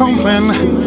something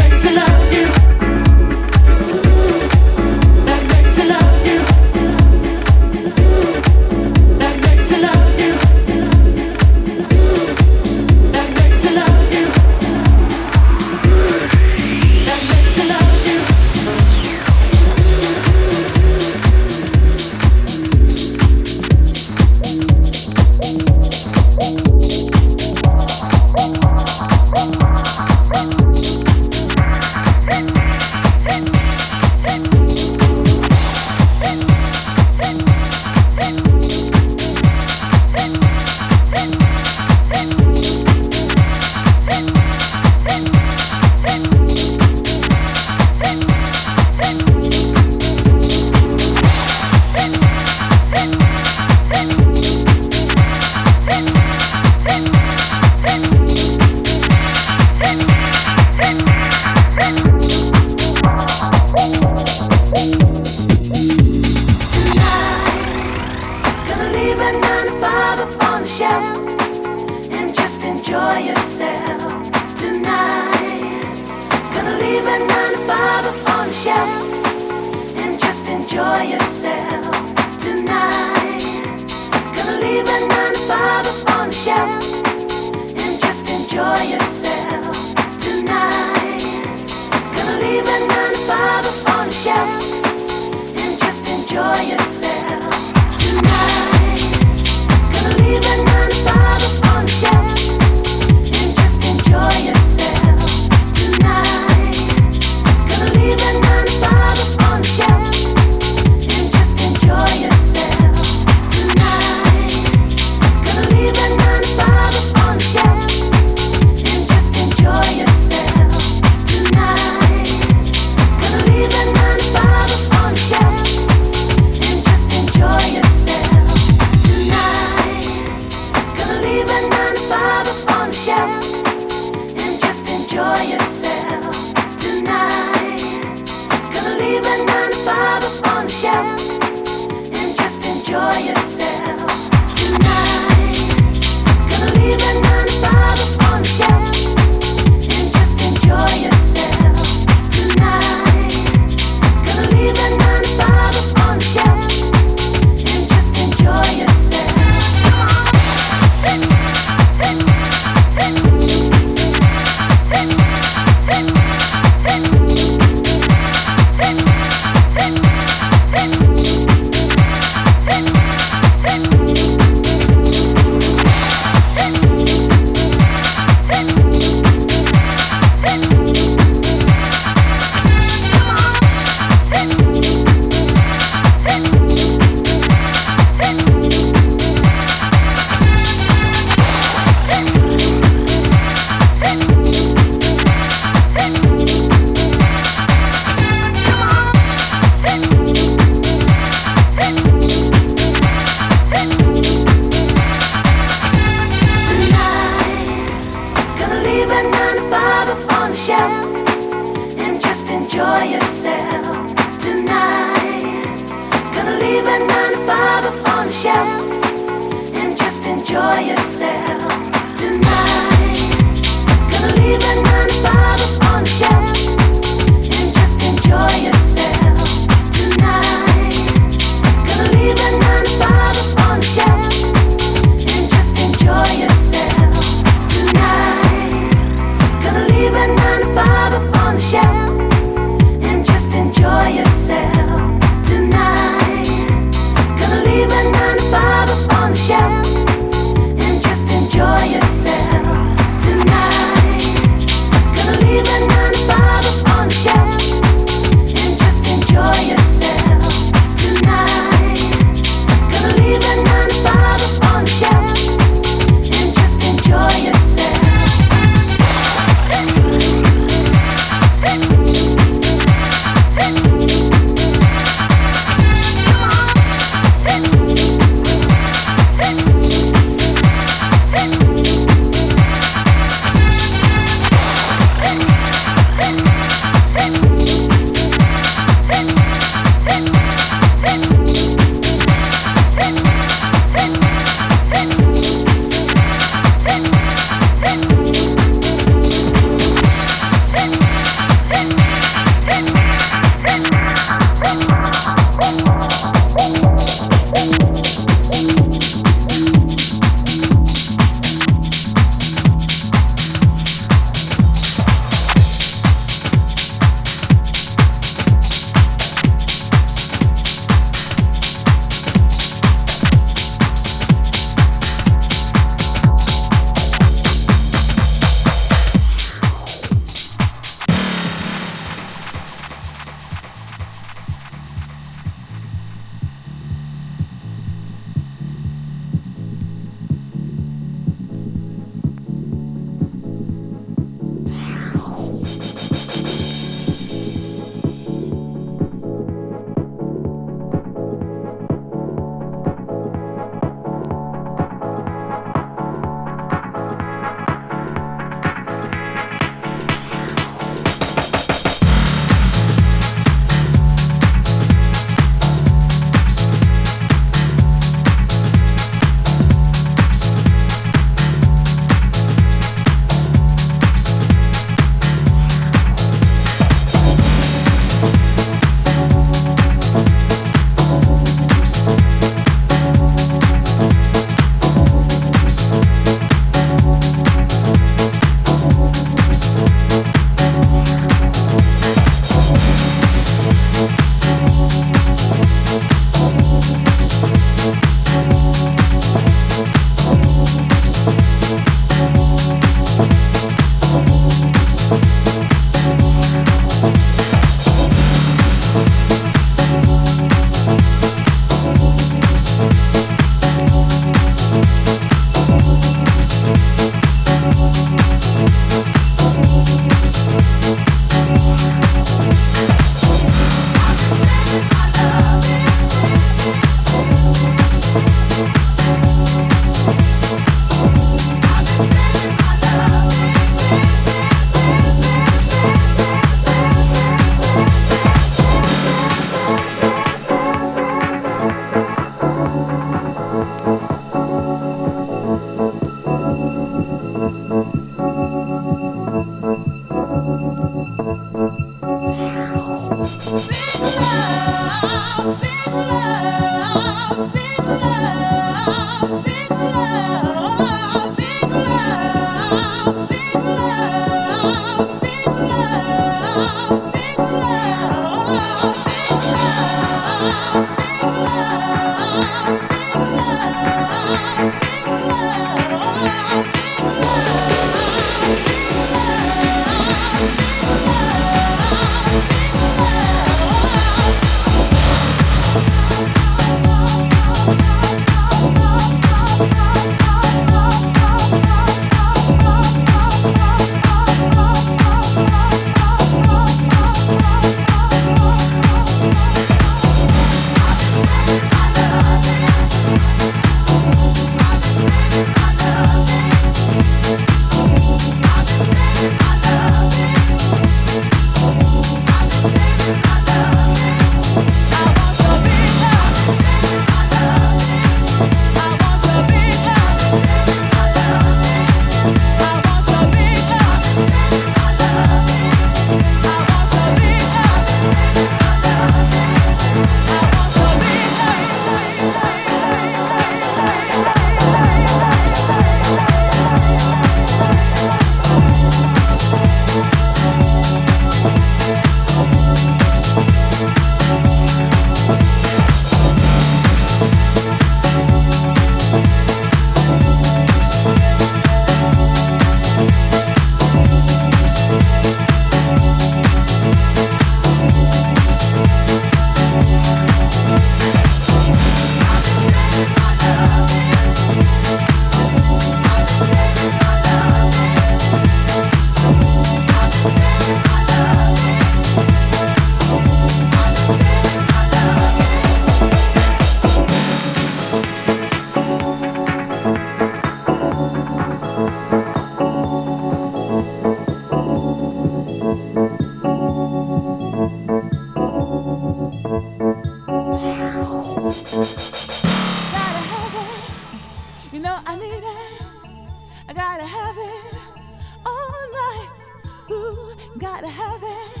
Gotta have it.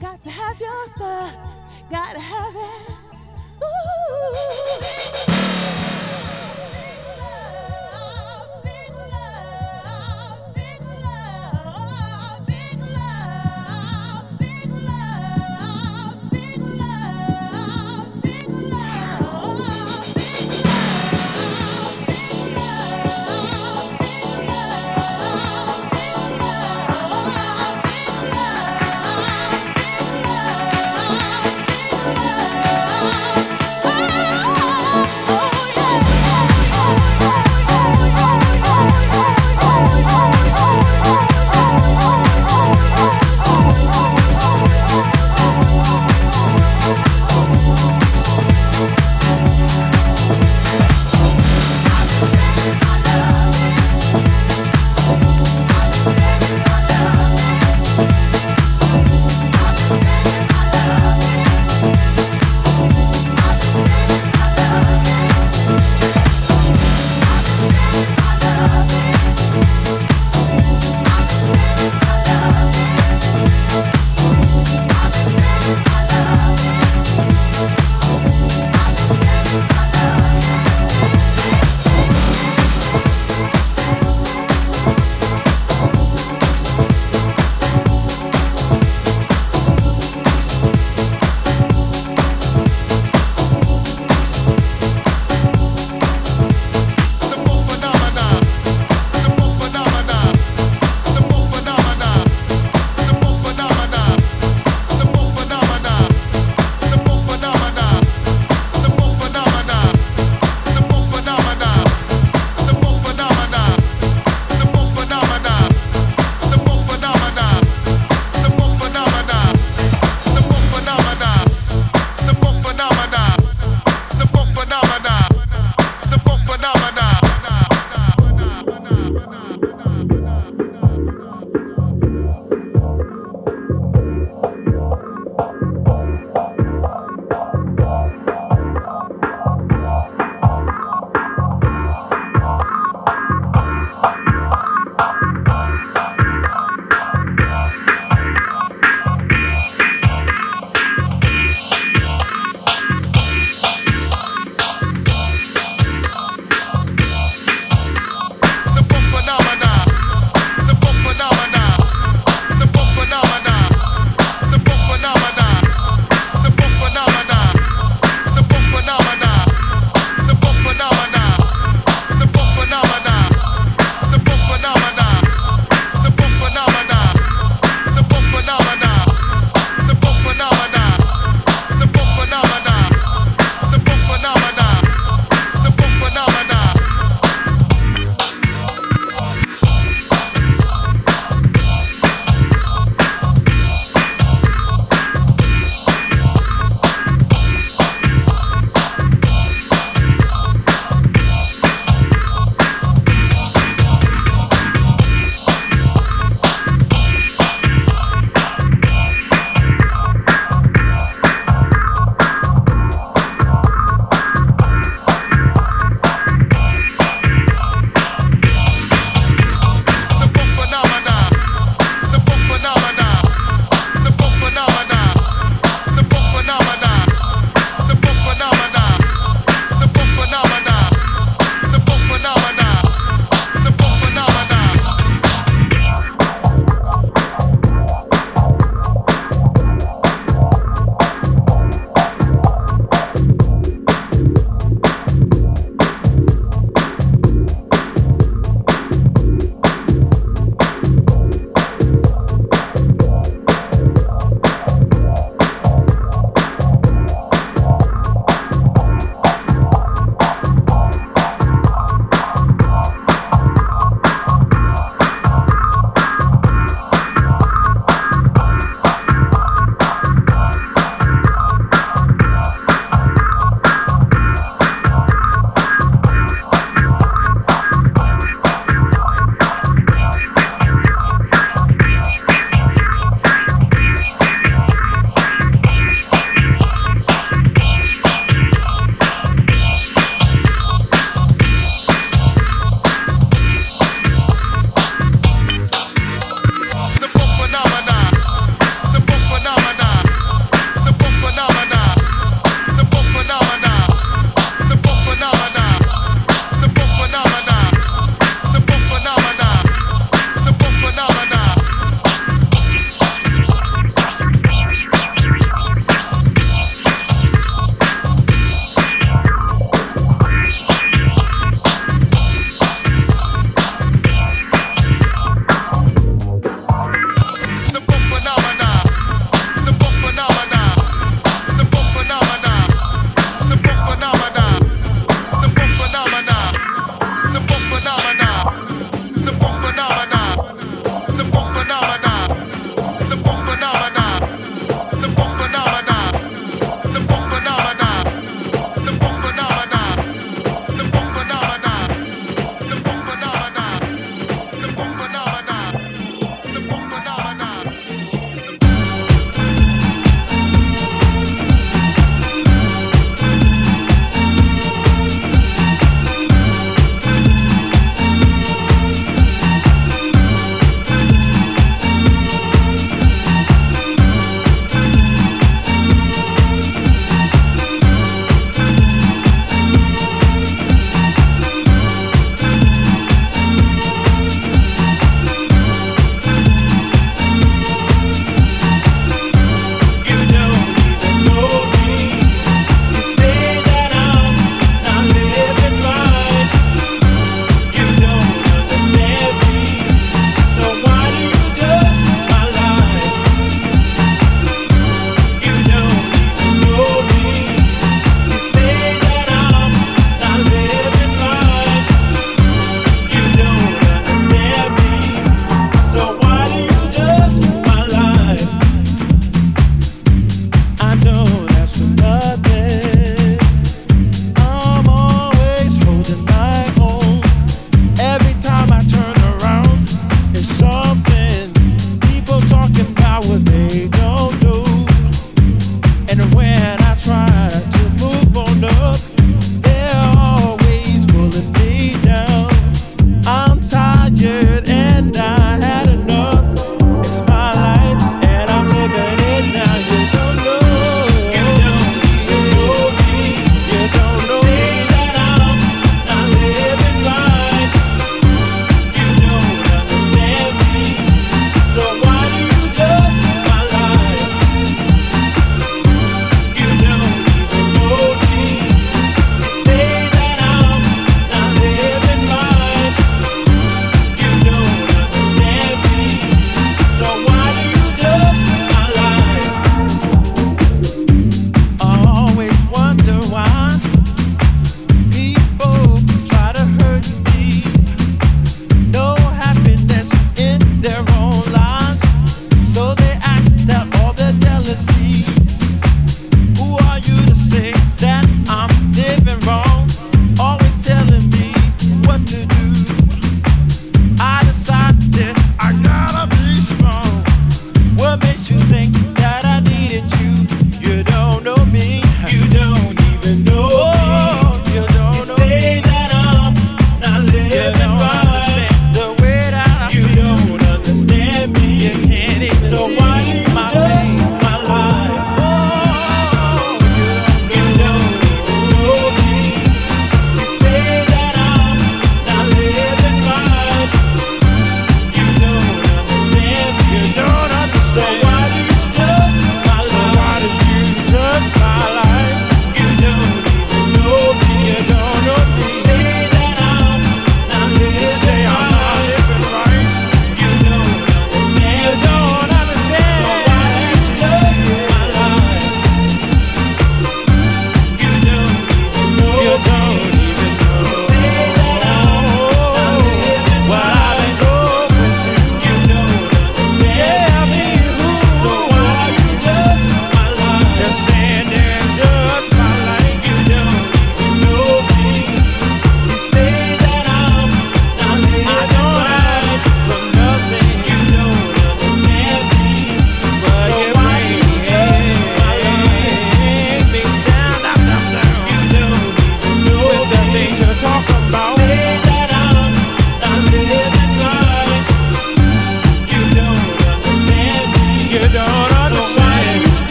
Got to have your stuff. Gotta have it. Ooh.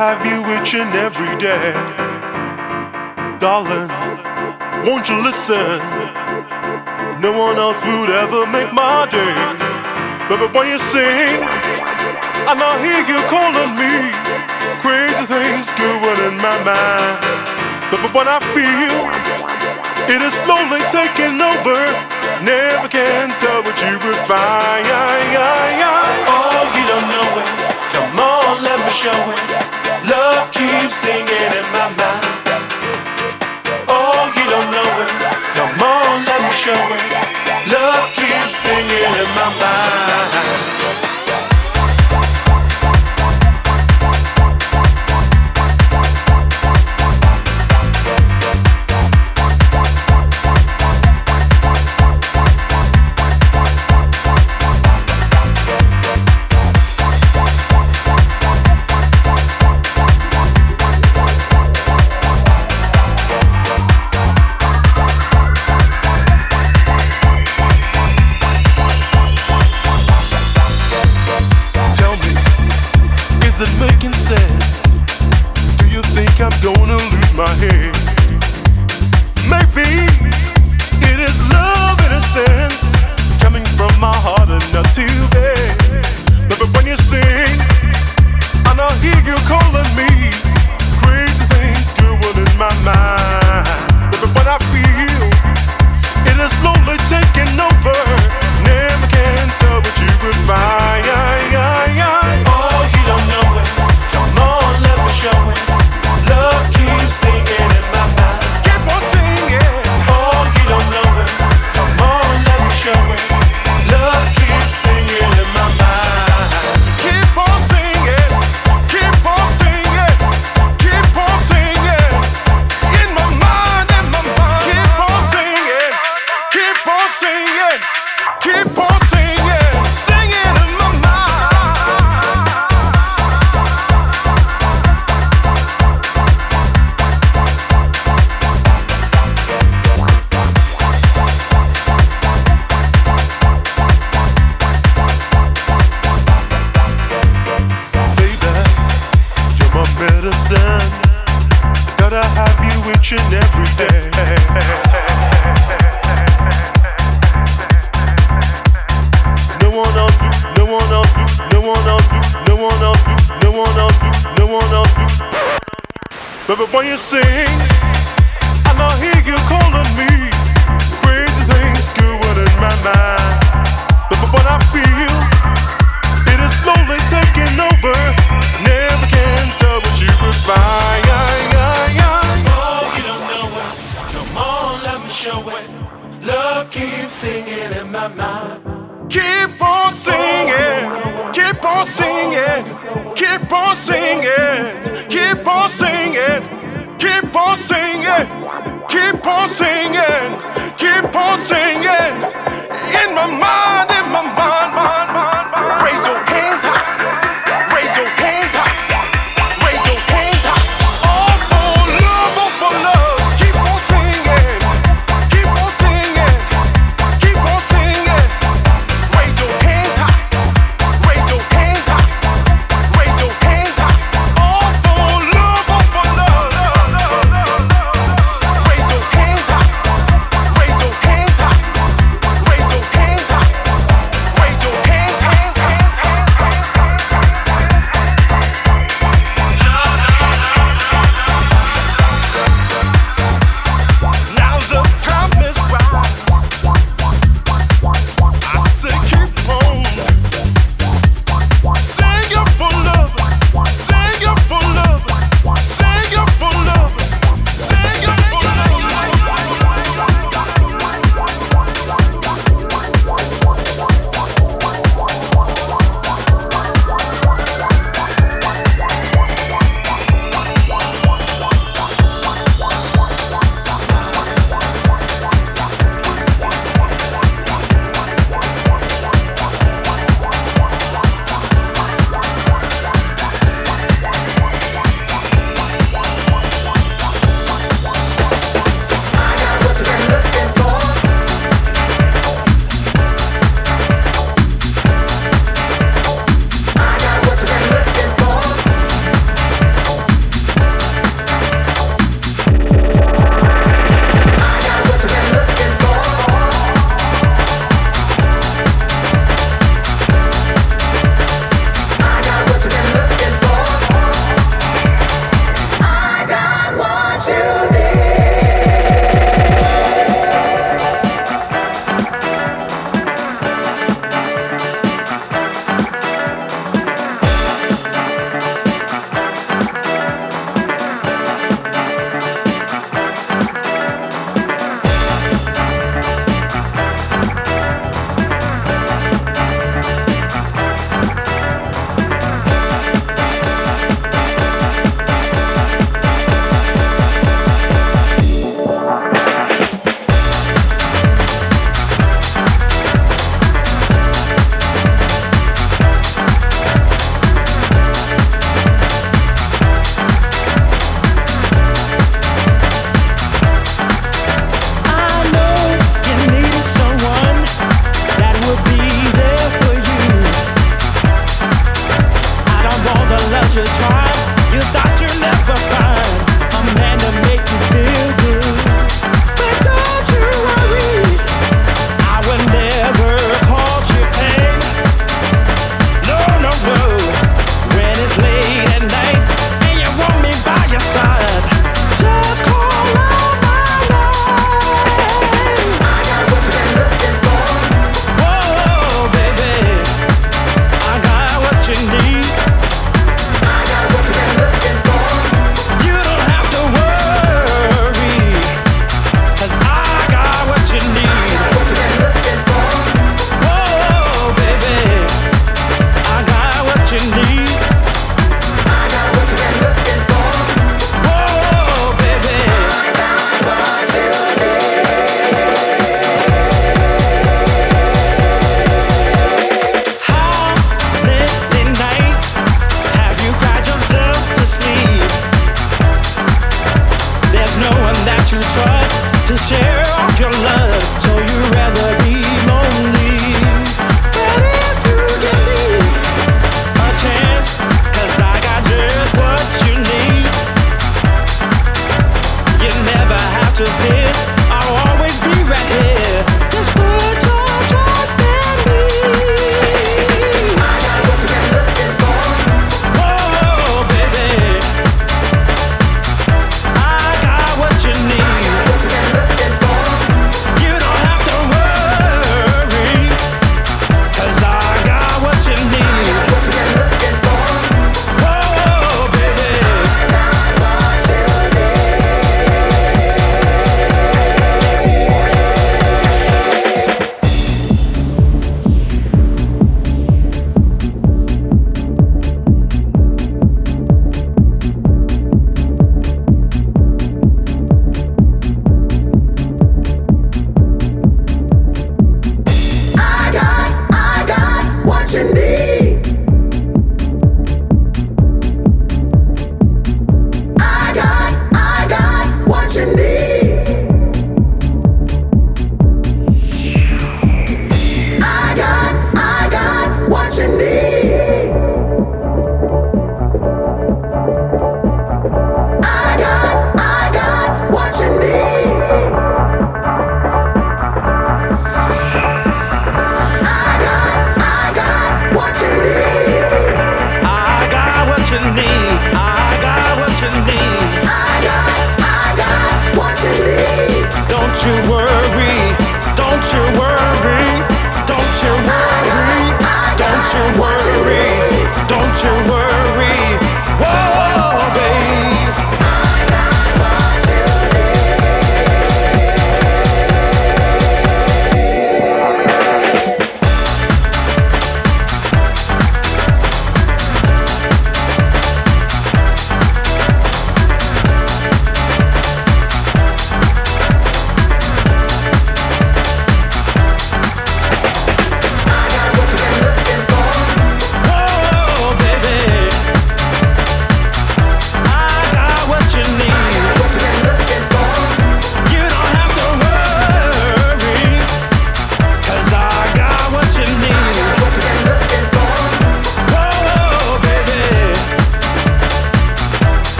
Have you each and every day. Darling, won't you listen? No one else would ever make my day. But when you sing, and I hear you calling me. Crazy things going in my mind. But when I feel it is slowly taking over. Never can tell what you would find. Oh, you don't know it. Come on, let me show it. Love keeps singing in my mind. Oh, you don't know it. Come on, let me show it. Love keeps singing in my mind. Everybody sing.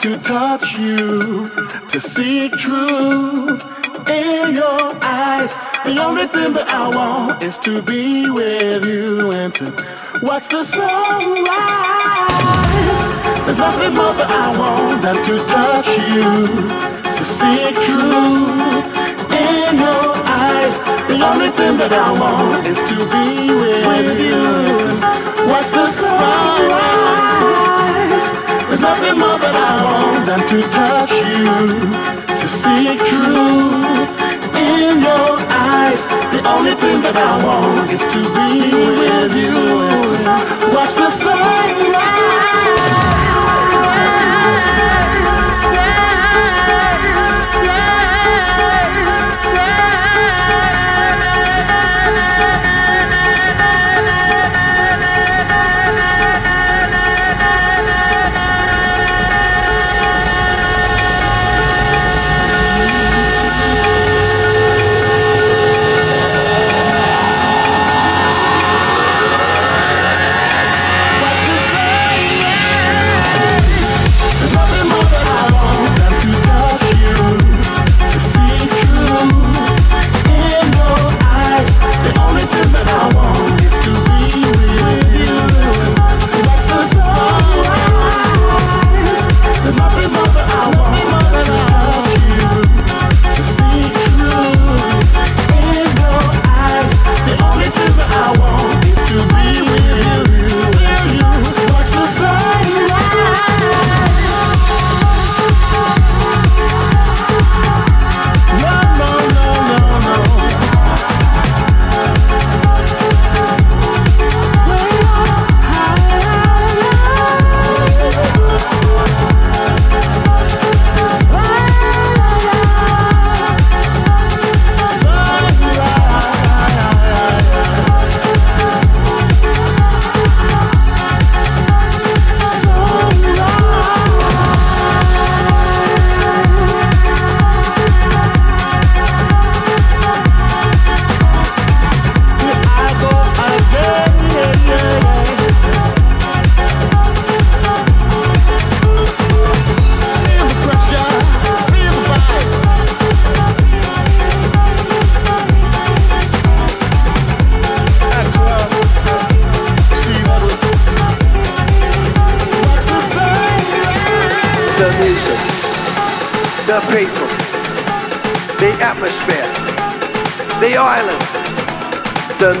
To touch you, to seek truth in your eyes. The only thing that I want is to be with you and to watch the sunrise. There's nothing more that I want than to touch you, to see truth in your eyes. The only thing that I want is to be with you, watch the sunrise. There's nothing more that I want than to touch you, to see it truth in your eyes. The only thing that I want is to be with you. Watch the sunrise.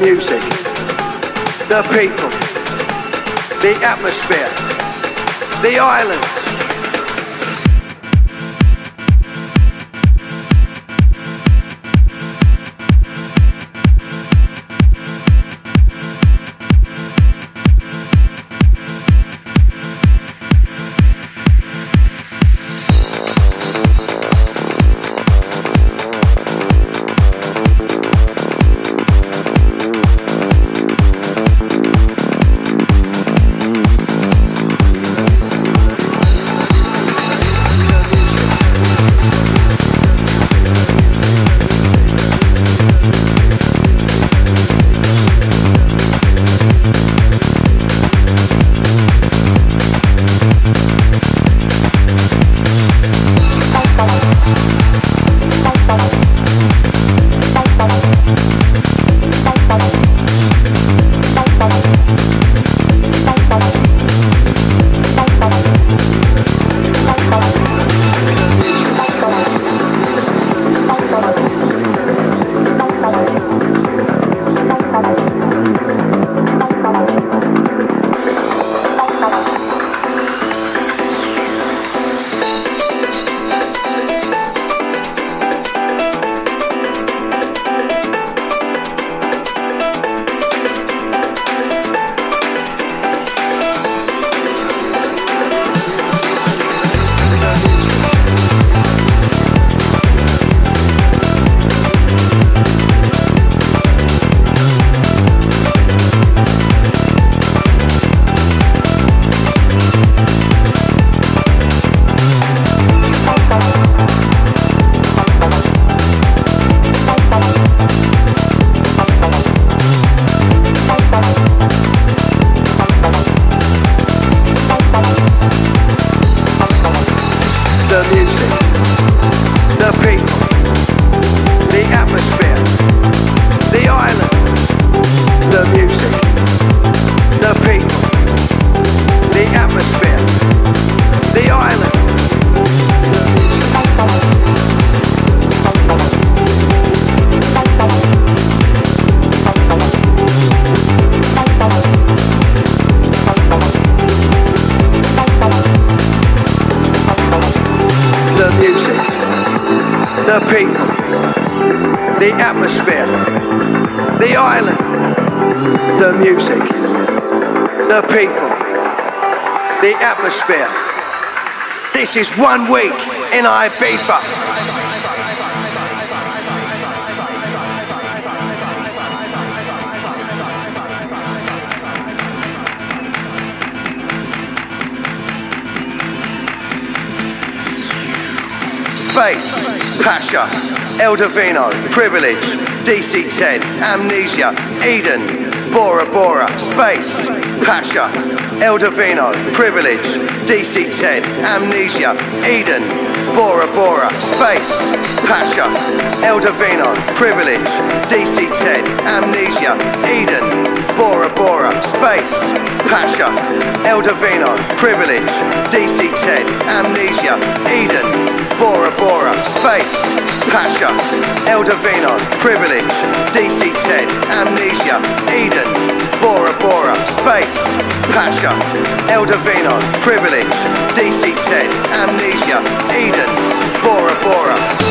music, the people, the atmosphere, the islands. The atmosphere. This is one week in Ibiza. Space, Pacha, Eldovino, Privilege, DC10, Amnesia, Eden, Bora Bora, Space, Pacha, El Divino, Privilege, DC10, Amnesia, Eden, Bora Bora, Space, Pacha, Eldovino, Privilege, DC10, Amnesia, Eden, Bora Bora, Space, Pacha, Eldovino, Privilege, DC10, Amnesia, Eden, Bora Bora, Space, Pacha, Eldovino, Privilege, DC10, Amnesia, Eden, Bora Bora, Space, Pacha, Eldovino, Privilege, DC10, Amnesia, Eden, Bora Bora.